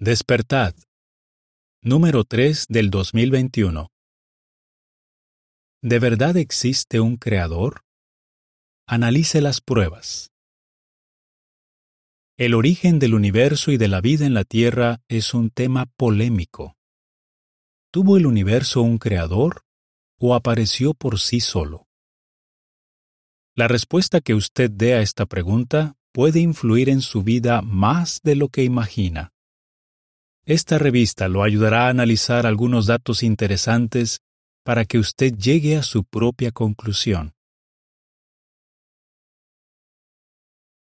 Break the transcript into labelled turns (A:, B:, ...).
A: Despertad. Número 3 del 2021. ¿De verdad existe un creador? Analice las pruebas. El origen del universo y de la vida en la Tierra es un tema polémico. ¿Tuvo el universo un creador o apareció por sí solo? La respuesta que usted dé a esta pregunta puede influir en su vida más de lo que imagina. Esta revista lo ayudará a analizar algunos datos interesantes para que usted llegue a su propia conclusión.